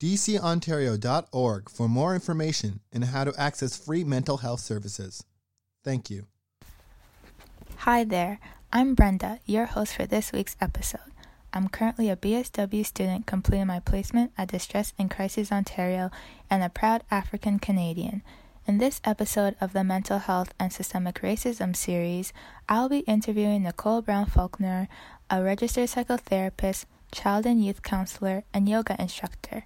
dcontario.org, for more information and how to access free mental health services. Thank you. Hi there, I'm Brenda, your host for this week's episode. I'm currently a BSW student completing my placement at Distress and Crisis Ontario and a proud African Canadian. In this episode of the Mental Health and Systemic Racism series, I'll be interviewing Nicole Brown Faulkner, a registered psychotherapist, child and youth counselor, and yoga instructor.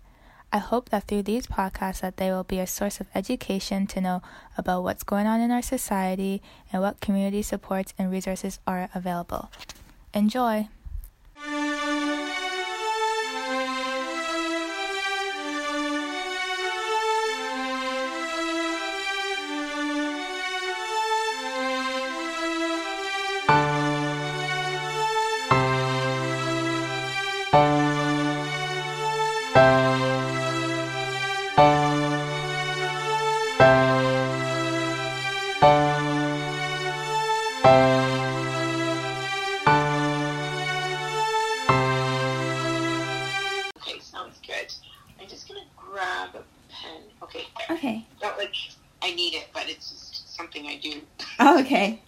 I hope that through these podcasts that they will be a source of education to know about what's going on in our society and what community supports and resources are available. Enjoy! Okay.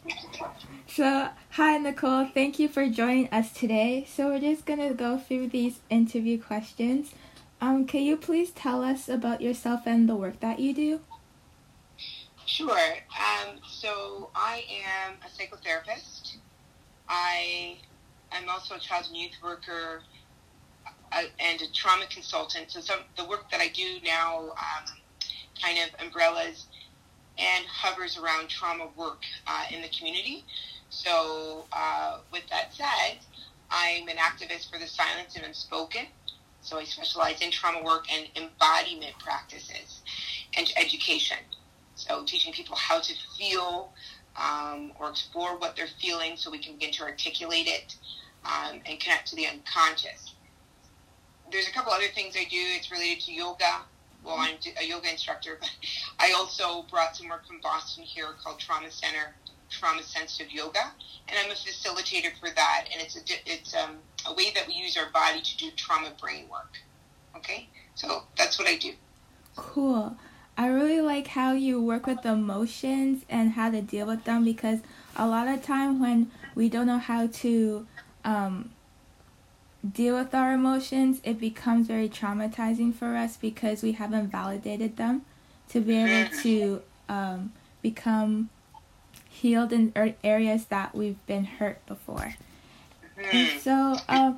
So, hi, Nicole. Thank you for joining us today. So, we're just going to go through these interview questions. Um, can you please tell us about yourself and the work that you do? Sure. Um, so I am a psychotherapist. I am also a child and youth worker uh, and a trauma consultant. So some the work that I do now um, kind of umbrellas and hovers around trauma work uh, in the community. So uh, with that said, I'm an activist for the silence and unspoken. So I specialize in trauma work and embodiment practices and education. So teaching people how to feel um, or explore what they're feeling so we can begin to articulate it um, and connect to the unconscious. There's a couple other things I do. It's related to yoga. Well, I'm a yoga instructor, but I also brought some work from Boston here called Trauma Center, Trauma Sensitive Yoga, and I'm a facilitator for that. And it's a it's um, a way that we use our body to do trauma brain work. Okay, so that's what I do. Cool. I really like how you work with the emotions and how to deal with them because a lot of time when we don't know how to um, deal with our emotions, it becomes very traumatizing for us because we haven't validated them to be able to um, become healed in ar- areas that we've been hurt before. And so, uh,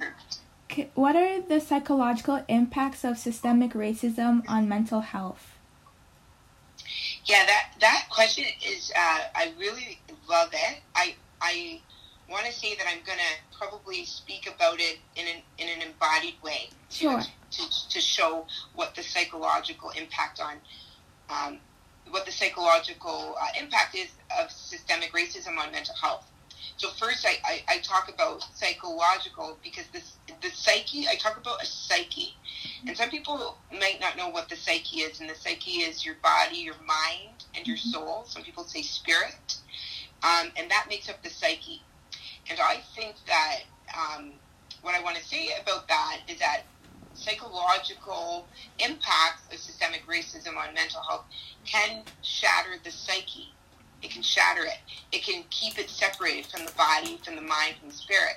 c- what are the psychological impacts of systemic racism on mental health? Yeah, that that question is. Uh, I really love it. I I want to say that I'm gonna probably speak about it in an in an embodied way to Sure. to, to show what the psychological impact on um, what the psychological uh, impact is of systemic racism on mental health. So first, I, I, I talk about psychological because this the psyche. I talk about a psyche, and some people might not know what the psyche is. And the psyche is your body, your mind, and your soul. Some people say spirit, um, and that makes up the psyche. And I think that um, what I want to say about that is that psychological impacts of systemic racism on mental health can shatter the psyche. It can shatter it. It can keep it separated from the body, from the mind, from the spirit.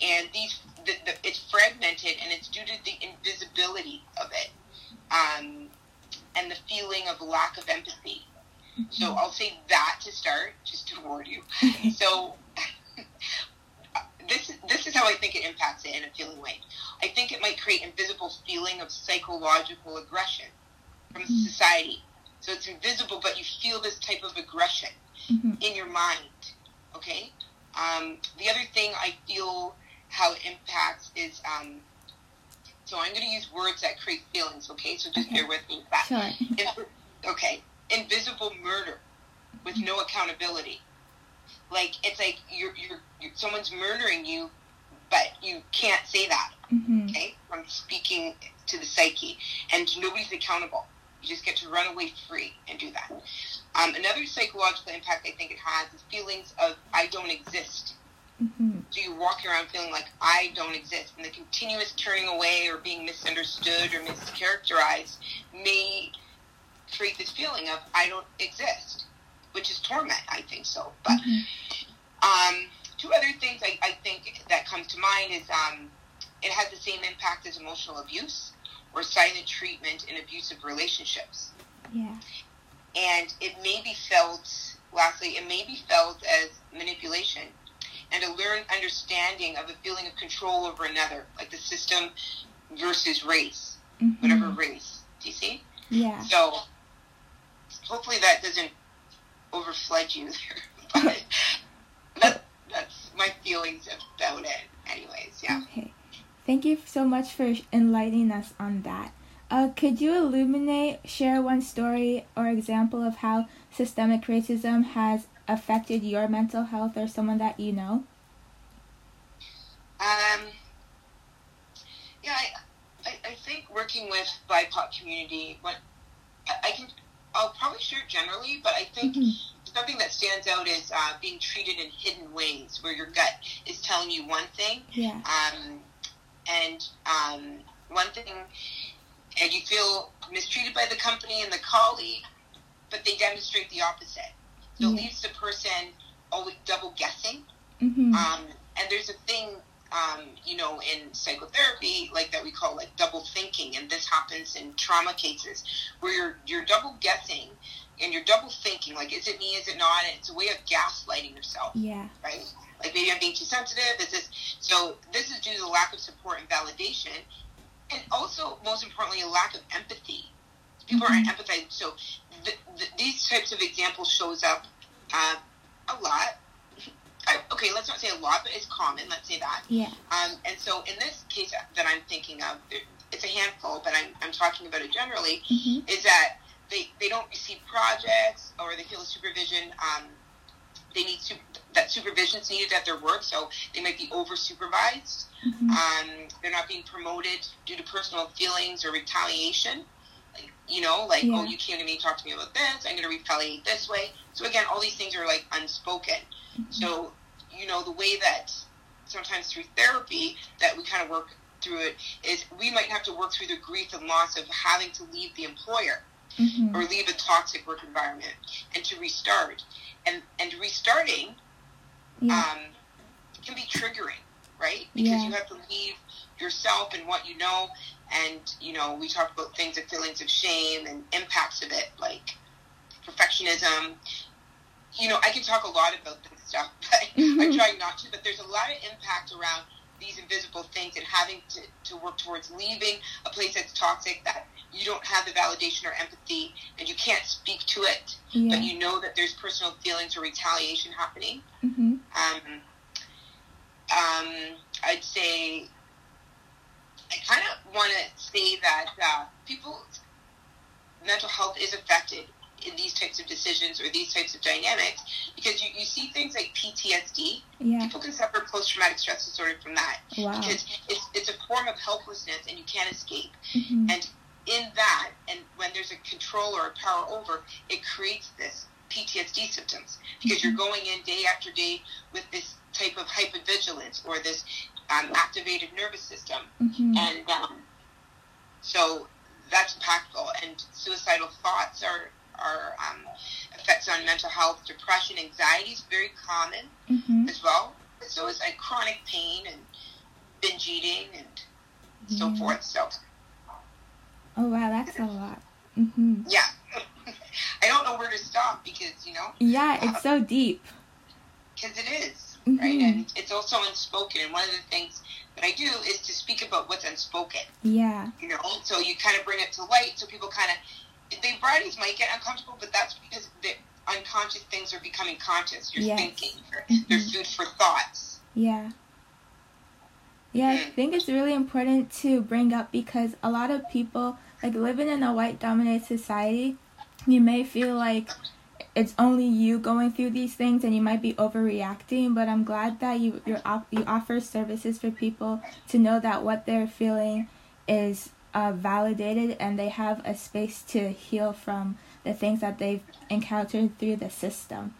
And these, the, the, it's fragmented, and it's due to the invisibility of it, um, and the feeling of lack of empathy. So I'll say that to start, just to warn you. So this this is how I think it impacts it in a feeling way. I think it might create invisible feeling of psychological aggression from society. So it's invisible, but you feel this type of aggression Mhm. in your mind. Okay. Um, the other thing I feel how it impacts is um, so I'm going to use words that create feelings. Okay, so just Okay. bear with me with that. Sure. In- okay, invisible murder with no accountability. Like it's like you're, you're, you're someone's murdering you, but you can't say that. Mm-hmm. Okay, from speaking to the psyche, and nobody's accountable. You just get to run away free and do that. Um, another psychological impact I think it has is feelings of I don't exist. Mm-hmm. So you walk around feeling like I don't exist, and the continuous turning away or being misunderstood or mischaracterized may create this feeling of I don't exist, which is torment. I think so. But um, two other things I, I think that comes to mind is um, it has the same impact as emotional abuse or silent treatment in abusive relationships Yeah. and it may be felt lastly it may be felt as manipulation and a learned understanding of a feeling of control over another like the system versus race Mhm. whatever race do you see Yeah. so hopefully that doesn't overflood you there but that, that's my feelings about it anyways yeah Okay. Thank you so much for enlightening us on that. Uh, could you illuminate, share one story or example of how systemic racism has affected your mental health or someone that you know? Um, yeah, I, I, I think working with BIPOC community, what I'll probably share generally, but I think Mhm. something that stands out is uh, being treated in hidden ways, where your gut is telling you one thing, Yeah. um, and um, one thing, and you feel mistreated by the company and the colleague, but they demonstrate the opposite. So it leaves the person always double guessing Mm-hmm. um, and there's a thing, um, you know, in psychotherapy, like that we call like double thinking, and this happens in trauma cases where you're you're double guessing and you're double thinking, like is it me, is it not? And it's a way of gaslighting yourself, yeah. right? Like maybe I'm being too sensitive. Is this so? This is due to the lack of support and validation, and also most importantly, a lack of empathy. People aren't empathizing. So th- th- these types of examples shows up uh, a lot. Okay, let's not say a lot, but it's common. Let's say that. Yeah. Um, and so in this case that I'm thinking of, it's a handful, but I'm, I'm talking about it generally, Mm-hmm. is that they, they don't receive projects or they feel the supervision, um, they need su- that supervision is needed at their work, so they might be over supervised. Mm-hmm. Um, they're not being promoted due to personal feelings or retaliation. Like, you know, like, Yeah. oh, you came to me, talk to me about this, I'm going to retaliate this way. So again, all these things are like unspoken. So, you know, the way that sometimes through therapy that we kind of work through it is we might have to work through the grief and loss of having to leave the employer Mm-hmm. or leave a toxic work environment and to restart. And and restarting Yeah. um, can be triggering, right? Because Yeah. you have to leave yourself and what you know. And, you know, we talked about things like feelings of shame and impacts of it, like perfectionism. You know, I can talk a lot about this stuff, but I Mhm. try not to. But there's a lot of impact around these invisible things and having to, to work towards leaving a place that's toxic that you don't have the validation or empathy and you can't speak to it, yeah. but you know that there's personal feelings or retaliation happening mm-hmm. um, um, I'd say I kind of want to say that uh, people's mental health is affected in these types of decisions or these types of dynamics because you, you see things like PTSD. Yeah. People can suffer post traumatic stress disorder from that Wow. because it's, it's a form of helplessness and you can't escape. Mm-hmm. And in that, and when there's a control or a power over, it creates this PTSD symptoms because you're going in day after day with this type of hypervigilance or this um, activated nervous system, Mm-hmm. and um, so that's impactful. And suicidal thoughts are are um, effects on mental health, depression, anxiety is very common Mm-hmm. as well. So it's like chronic pain and binge eating and so forth. So Oh wow, that's a lot. Mm-hmm. yeah, I don't know where to stop because you know Yeah, it's so deep. because it is right, Mhm. and it's also unspoken. And one of the things that I do is to speak about what's unspoken. Yeah. You know, so you kind of bring it to light, so people kind of the varieties might get uncomfortable, but that's because the unconscious things are becoming conscious. You're Yes. thinking, they're, Mhm. food for thoughts. Yeah. Yeah, I Mm. think it's really important to bring up because a lot of people, like living in a white dominated society, you may feel like it's only you going through these things and you might be overreacting but i'm glad that you you you offer services for people to know that what they're feeling is uh, validated and they have a space to heal from the things that they've encountered through the system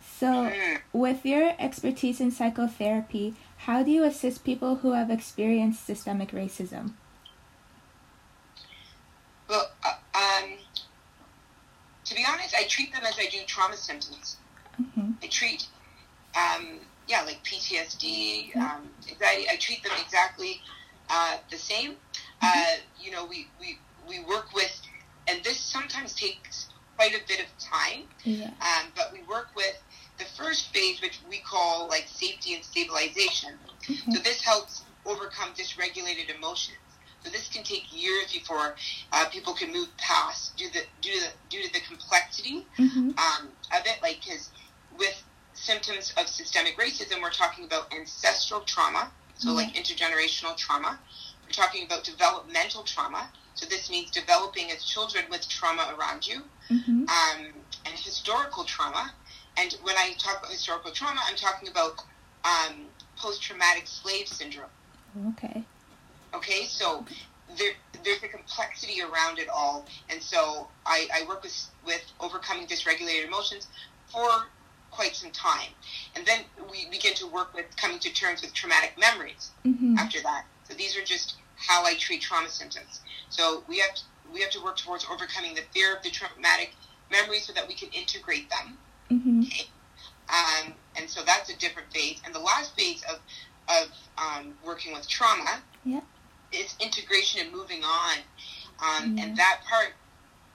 so with your expertise in psychotherapy how do you assist people who have experienced systemic racism well uh, um to be honest, I treat them as I do trauma symptoms. Mm-hmm. I treat, um, yeah, like PTSD, um, anxiety. I treat them exactly uh, the same. Mm-hmm. Uh, you know, we, we we work with, and this sometimes takes quite a bit of time. Yeah. Um, but we work with the first phase, which we call like safety and stabilization. Mm-hmm. So this helps overcome dysregulated emotions. So this can take years before uh, people can move past due to the, due to the, due to the complexity mm-hmm. um, of it. Like, because with symptoms of systemic racism, we're talking about ancestral trauma, so mm-hmm. like intergenerational trauma. We're talking about developmental trauma. So this means developing as children with trauma around you, mm-hmm. um, and historical trauma. And when I talk about historical trauma, I'm talking about um, post-traumatic slave syndrome. Okay. Okay, so there, there's a complexity around it all, and so I, I work with with overcoming dysregulated emotions for quite some time, and then we begin to work with coming to terms with traumatic memories mm-hmm. after that. So these are just how I treat trauma symptoms. So we have to, we have to work towards overcoming the fear of the traumatic memories so that we can integrate them. Mm-hmm. Okay. Um, and so that's a different phase. And the last phase of of um, working with trauma yeah it's integration and moving on. Um. And that part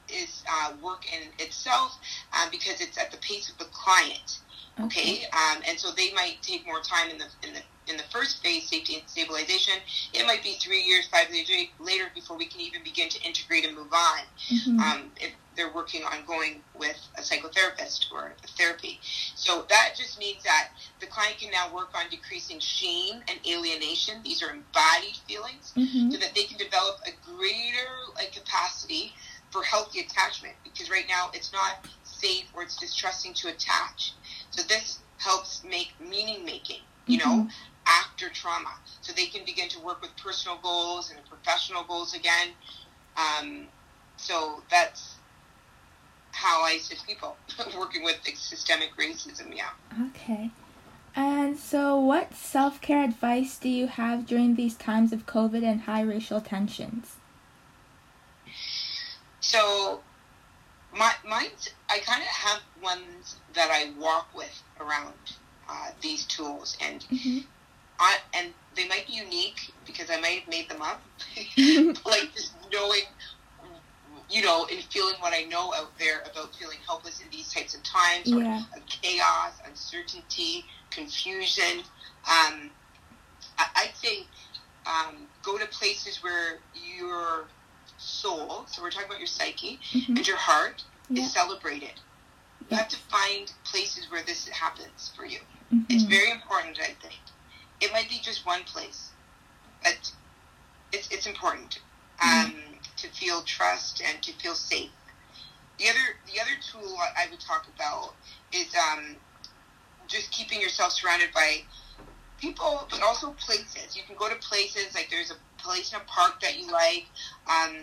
is uh, work in itself um, because it's at the pace of the client. Okay? Um, and so they might take more time in the in the in the first phase, safety and stabilization. It might be three years, five years later before we can even begin to integrate and move on. Mm-hmm. Um, if they're working on going with a psychotherapist or a therapy. So that just means that the client can now work on decreasing shame and alienation. These are embodied feelings, mm-hmm. so that they can develop a greater like capacity for healthy attachment. Because right now it's not safe or it's distrusting to attach. So this helps make meaning making. You mm-hmm. know, after trauma, so they can begin to work with personal goals and professional goals again. Um, so that's how I assist people working with systemic racism. Yeah. Okay. And so, what self care advice do you have during these times of COVID and high racial tensions? So, my mine's I kind of have ones that I walk with around uh, these tools, and mm-hmm. I and they might be unique because I might have made them up. like just knowing you know, in feeling what I know out there about feeling helpless in these types of times, yeah. or chaos, uncertainty, confusion. Um, I, would say um, go to places where your soul, so we're talking about your psyche, mm-hmm. and your heart yeah. is celebrated. You have to find places where this happens for you. Mm-hmm. It's very important, I think. It might be just one place, but it's, it's important. Mm-hmm. Um, to feel trust and to feel safe. The other the other tool I would talk about is um, just keeping yourself surrounded by people, but also places. You can go to places like there's a place in a park that you like, um,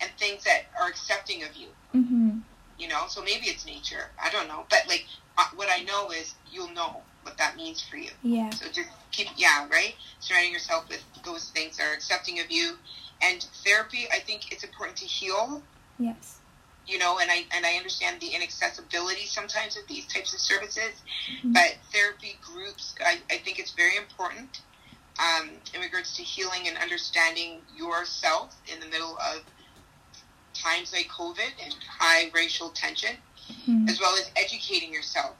and things that are accepting of you. Mm-hmm. You know, so maybe it's nature. I don't know, but like uh, what I know is you'll know what that means for you. Yeah. So just keep, yeah, right. Surrounding yourself with those things that are accepting of you, and therapy, I think it's important to heal. Yes. You know, and I and I understand the inaccessibility sometimes of these types of services, mm-hmm. but therapy groups, I, I think it's very important um, in regards to healing and understanding yourself in the middle of times like COVID and high racial tension, mm-hmm. as well as educating yourself.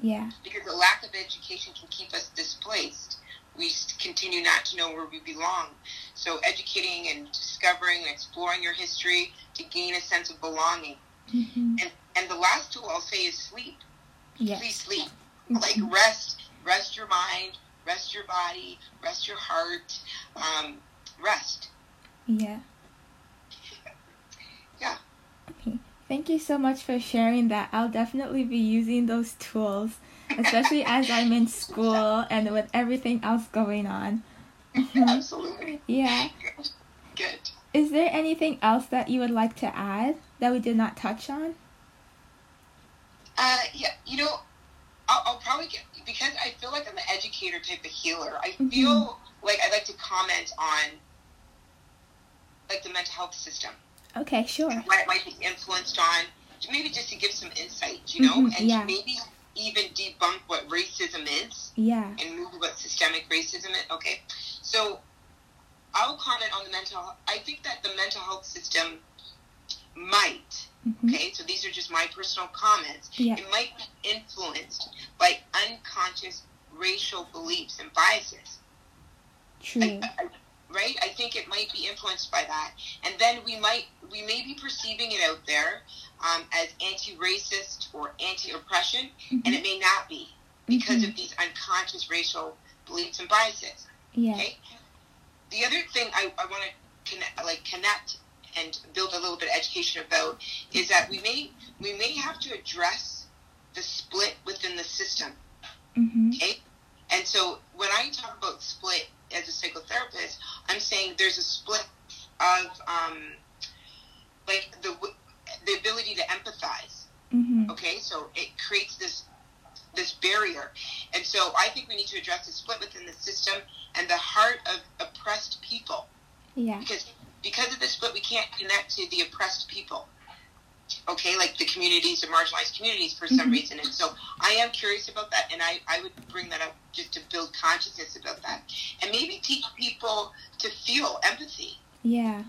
Yeah. Because the lack of education can keep us displaced we continue not to know where we belong. So educating and discovering and exploring your history to gain a sense of belonging. Mm-hmm. And and the last tool I'll say is sleep. Yes. Please sleep. Mm-hmm. Like rest, rest your mind, rest your body, rest your heart, um, rest. Yeah. Yeah. Okay. Thank you so much for sharing that. I'll definitely be using those tools, especially as I'm in school and with everything else going on. Absolutely. Yeah. Good. Is there anything else that you would like to add that we did not touch on? Uh, yeah, you know, I'll, I'll probably get because I feel like I'm an educator type of healer. I Mhm. feel like I'd like to comment on like the mental health system, Okay, sure. what it might be influenced on, maybe just to give some insight, you know, Mhm, and yeah. maybe even debunk what racism is Yeah. and move what systemic racism is. Okay, so I'll comment on the mental. I think that the mental health system might. Mhm. Okay, so these are just my personal comments. Yeah. It might be influenced by unconscious racial beliefs and biases. True. I, I, right? I think it might be influenced by that, and then we might we may be perceiving it out there um, as anti-racist or anti-oppression, and it may not be because Mhm. of these unconscious racial beliefs and biases. Yeah. Okay. The other thing I, I want to connect, like connect and build a little bit of education about is that we may we may have to address the split within the system. Mm-hmm. Okay. And so when I talk about split as a psychotherapist, I'm saying there's a split of um, like the the ability to empathize. Mm-hmm. Okay, so it creates this this barrier, and so I think we need to address the split within the system and the heart of oppressed people Yeah. because because of the split we can't connect to the oppressed people. Okay, like the communities, the marginalized communities, for some Mhm. reason, and so I am curious about that, and I I would bring that up just to build consciousness about that, and maybe teach people to feel empathy Yeah.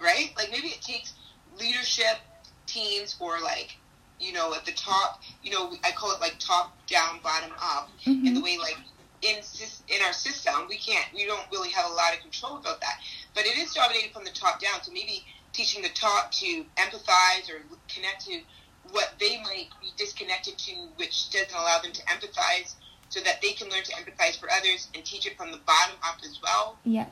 right? Like maybe it takes leadership teams or like, you know, at the top, you know, I call it like top down, bottom up, in the Mm-hmm. way like in in our system we can't, we don't really have a lot of control about that, but it is dominated from the top down. So maybe teaching the top to empathize or connect to what they might be disconnected to, which doesn't allow them to empathize, so that they can learn to empathize for others and teach it from the bottom up as well Yes.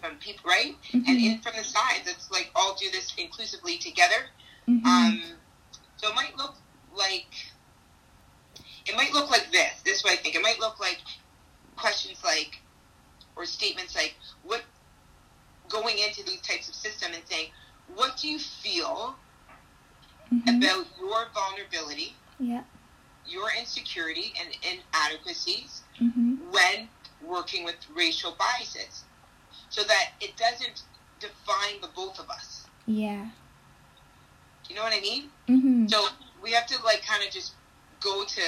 from people, right? Mhm. and in from the sides. It's like all do this inclusively together. Mhm. Um, so it might look like it might look like this. This is what I think. It might look like questions like or statements like what going into these types of system and saying what do you feel Mhm. about your vulnerability, Yeah. your insecurity and inadequacies Mm-hmm. when working with racial biases, so that it doesn't define the both of us. Yeah. You know what I mean? Mm-hmm. So we have to like kind of just go to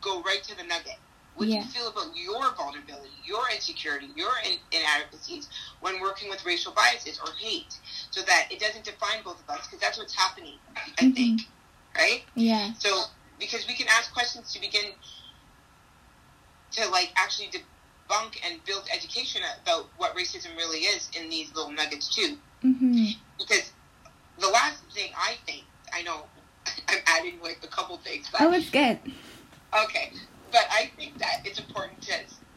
go right to the nugget. What do you feel about your vulnerability, your insecurity, your in- inadequacies when working with racial biases or hate, so that it doesn't define both of us? Because that's what's happening, I Mhm. think, right? Yeah. So because we can ask questions to begin to like actually debunk and build education about what racism really is in these little nuggets too. Mm-hmm. Because the last thing I think, I know I'm adding like a couple things, but Oh, it's good. okay, but I think that it's important to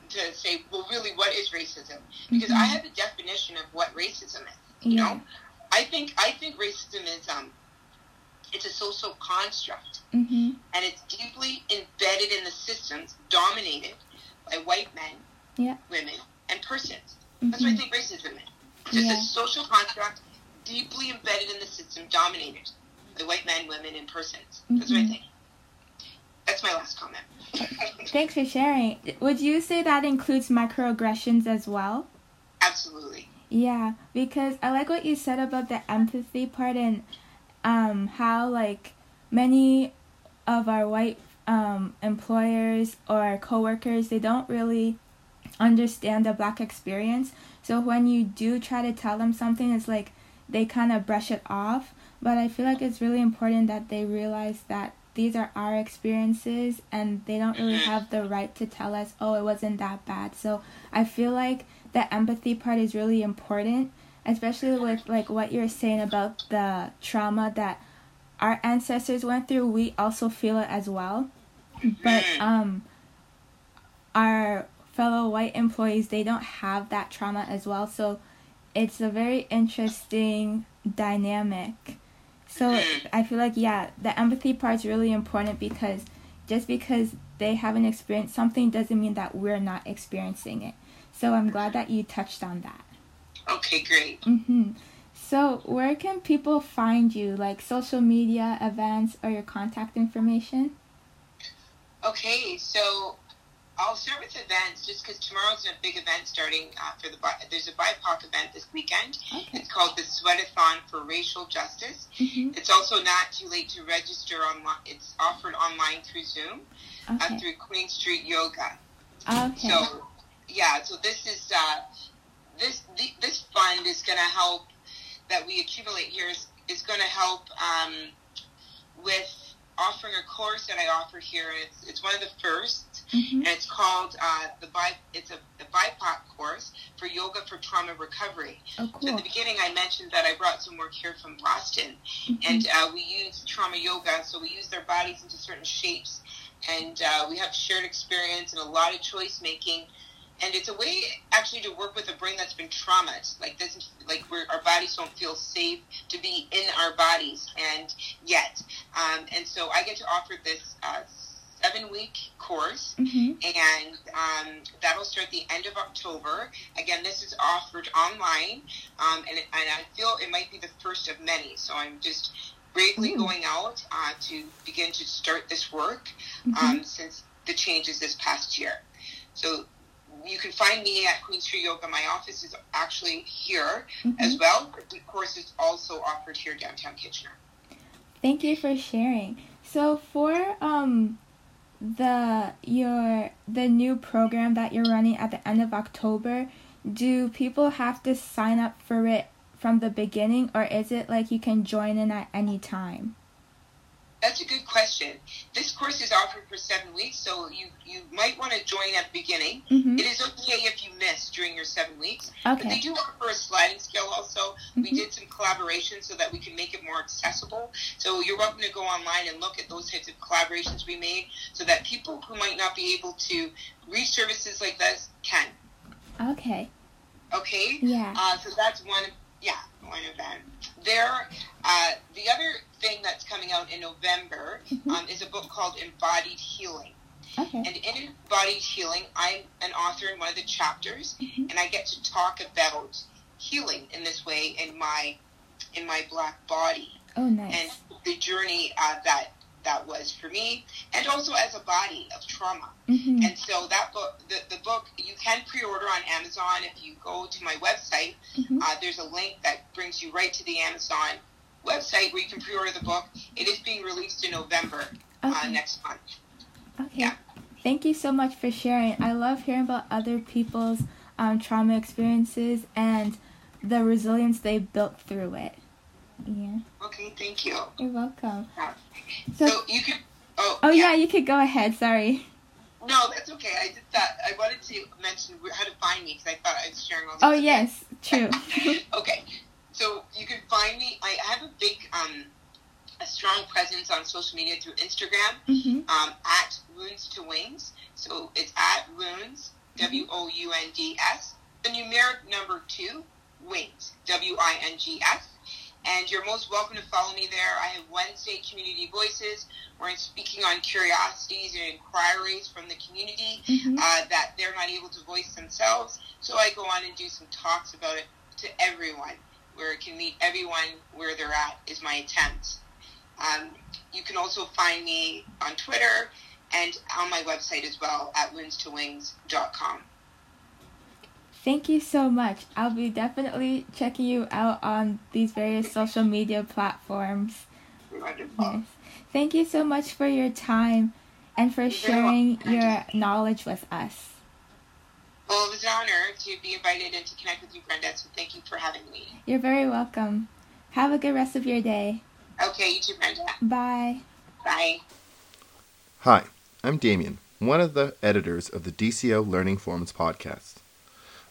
to say, well, really, what is racism? Because Mhm. I have a definition of what racism is. You Yeah. know, I think I think racism is um, it's a social construct, Mm-hmm. and it's deeply embedded in the systems dominated by white men, Yeah. women, and persons. That's what I think racism is. It's just Yeah. a social construct deeply embedded in the system dominated by white men, women, and persons. That's what I Mhm. think. That's my last comment. Thanks for sharing. Would you say that includes microaggressions as well? Absolutely. Yeah, because I like what you said about the empathy part and um, how like many of our white um, employers or coworkers they don't really understand the black experience. So when you do try to tell them something, it's like they kind of brush it off. But I feel like it's really important that they realize that these are our experiences and they don't really have the right to tell us, oh, it wasn't that bad. So I feel like the empathy part is really important, especially with like what you're saying about the trauma that our ancestors went through. We also feel it as well, but um, our fellow white employees they don't have that trauma as well. So it's a very interesting dynamic. So I feel like yeah, the empathy part is really important because just because they haven't experienced something doesn't mean that we're not experiencing it. So I'm glad that you touched on that. Okay, great. Mhm. So where can people find you, like social media, events, or your contact information? Okay, so I'll start with events just because tomorrow's a big event starting uh, for the there's a BIPOC event this weekend. Okay. It's called the Sweatathon for Racial Justice. Mhm. It's also not too late to register online. It's offered online through Zoom uh, through Queen Street Yoga. Okay. So yeah, so this is uh, this the, this fund is going to help that we accumulate here is, is going to help um, with offering a course that I offer here. It's it's one of the first, Mhm. and it's called uh, the Bi. It's a the BIPOC course for yoga for trauma recovery. Oh, So cool. at the beginning, I mentioned that I brought some work here from Boston, Mhm. and uh, we use trauma yoga. So we use their bodies into certain shapes, and uh, we have shared experience and a lot of choice making. And it's a way actually to work with a brain that's been traumatized, like doesn't like where our bodies don't feel safe to be in our bodies, and yet, um, and so I get to offer this uh, seven week course Mhm. and um, that'll start the end of October. Again, this is offered online, um, and, and I feel it might be the first of many. So I'm just bravely Ooh. going out uh, to begin to start this work Mhm. um, since the changes this past year. So you can find me at Queen Street Yoga. My office is actually here as Mhm. well. The course is also offered here downtown Kitchener. Thank you for sharing. So for um the your the new program that you're running at the end of October, do people have to sign up for it from the beginning or is it like you can join in at any time? That's a good question. This course is offered for seven weeks, so you, you might want to join at the beginning. Mhm. It is okay if you miss during your seven weeks, but they do offer a sliding scale also. We Mhm. did some collaboration so that we can make it more accessible. So you're welcome to go online and look at those types of collaborations we made so that people who might not be able to reach services like this can. Okay. Okay? Yeah. Uh, so that's one, yeah, one event. There, uh, the other thing that's coming out in November Mhm. um, is a book called Embodied Healing. Okay. And in Embodied Healing, I'm an author in one of the chapters, Mhm. and I get to talk about healing in this way in my in my black body Oh nice. and the journey uh, that that was for me, and also as a body of trauma. Mhm. And so that book, the, the book, you can pre-order on Amazon. If you go to my website, Mhm. uh, there's a link that brings you right to the Amazon website where you can pre-order the book. It is being released in November uh, next month. Okay. Yeah. Thank you so much for sharing. I love hearing about other people's um, trauma experiences and the resilience they built through it. Yeah. Okay, thank you. You're welcome. Yeah. So, So you can. Oh, oh yeah. you could go ahead. Sorry. No, that's okay. I just thought I wanted to mention how to find me because I thought I was sharing all. The. Oh yes, true. okay, so you can find me. I have a big, um, a strong presence on social media through Instagram hmm um, at Wounds to Wings. So it's at Wounds W O U N D S. The numeric number two Wings W I N G S. And you're most welcome to follow me there. I have Wednesday Community Voices, where I'm speaking on curiosities and inquiries from the community hmm uh, that they're not able to voice themselves. So I go on and do some talks about it to everyone, where it can meet everyone where they're at, is my attempt. Um, you can also find me on Twitter and on my website as well at wounds2wings.com. Thank you so much. I'll be definitely checking you out on these various social media platforms. Yes. Thank you so much for your time and for sharing your knowledge with us. Well, it was an honor to be invited and to connect with you, Brenda, so thank you for having me. You're very welcome. Have a good rest of your day. Okay, you too, Brenda. Bye. Bye. Hi, I'm Damien, one of the editors of the DCO Learning Forums podcast.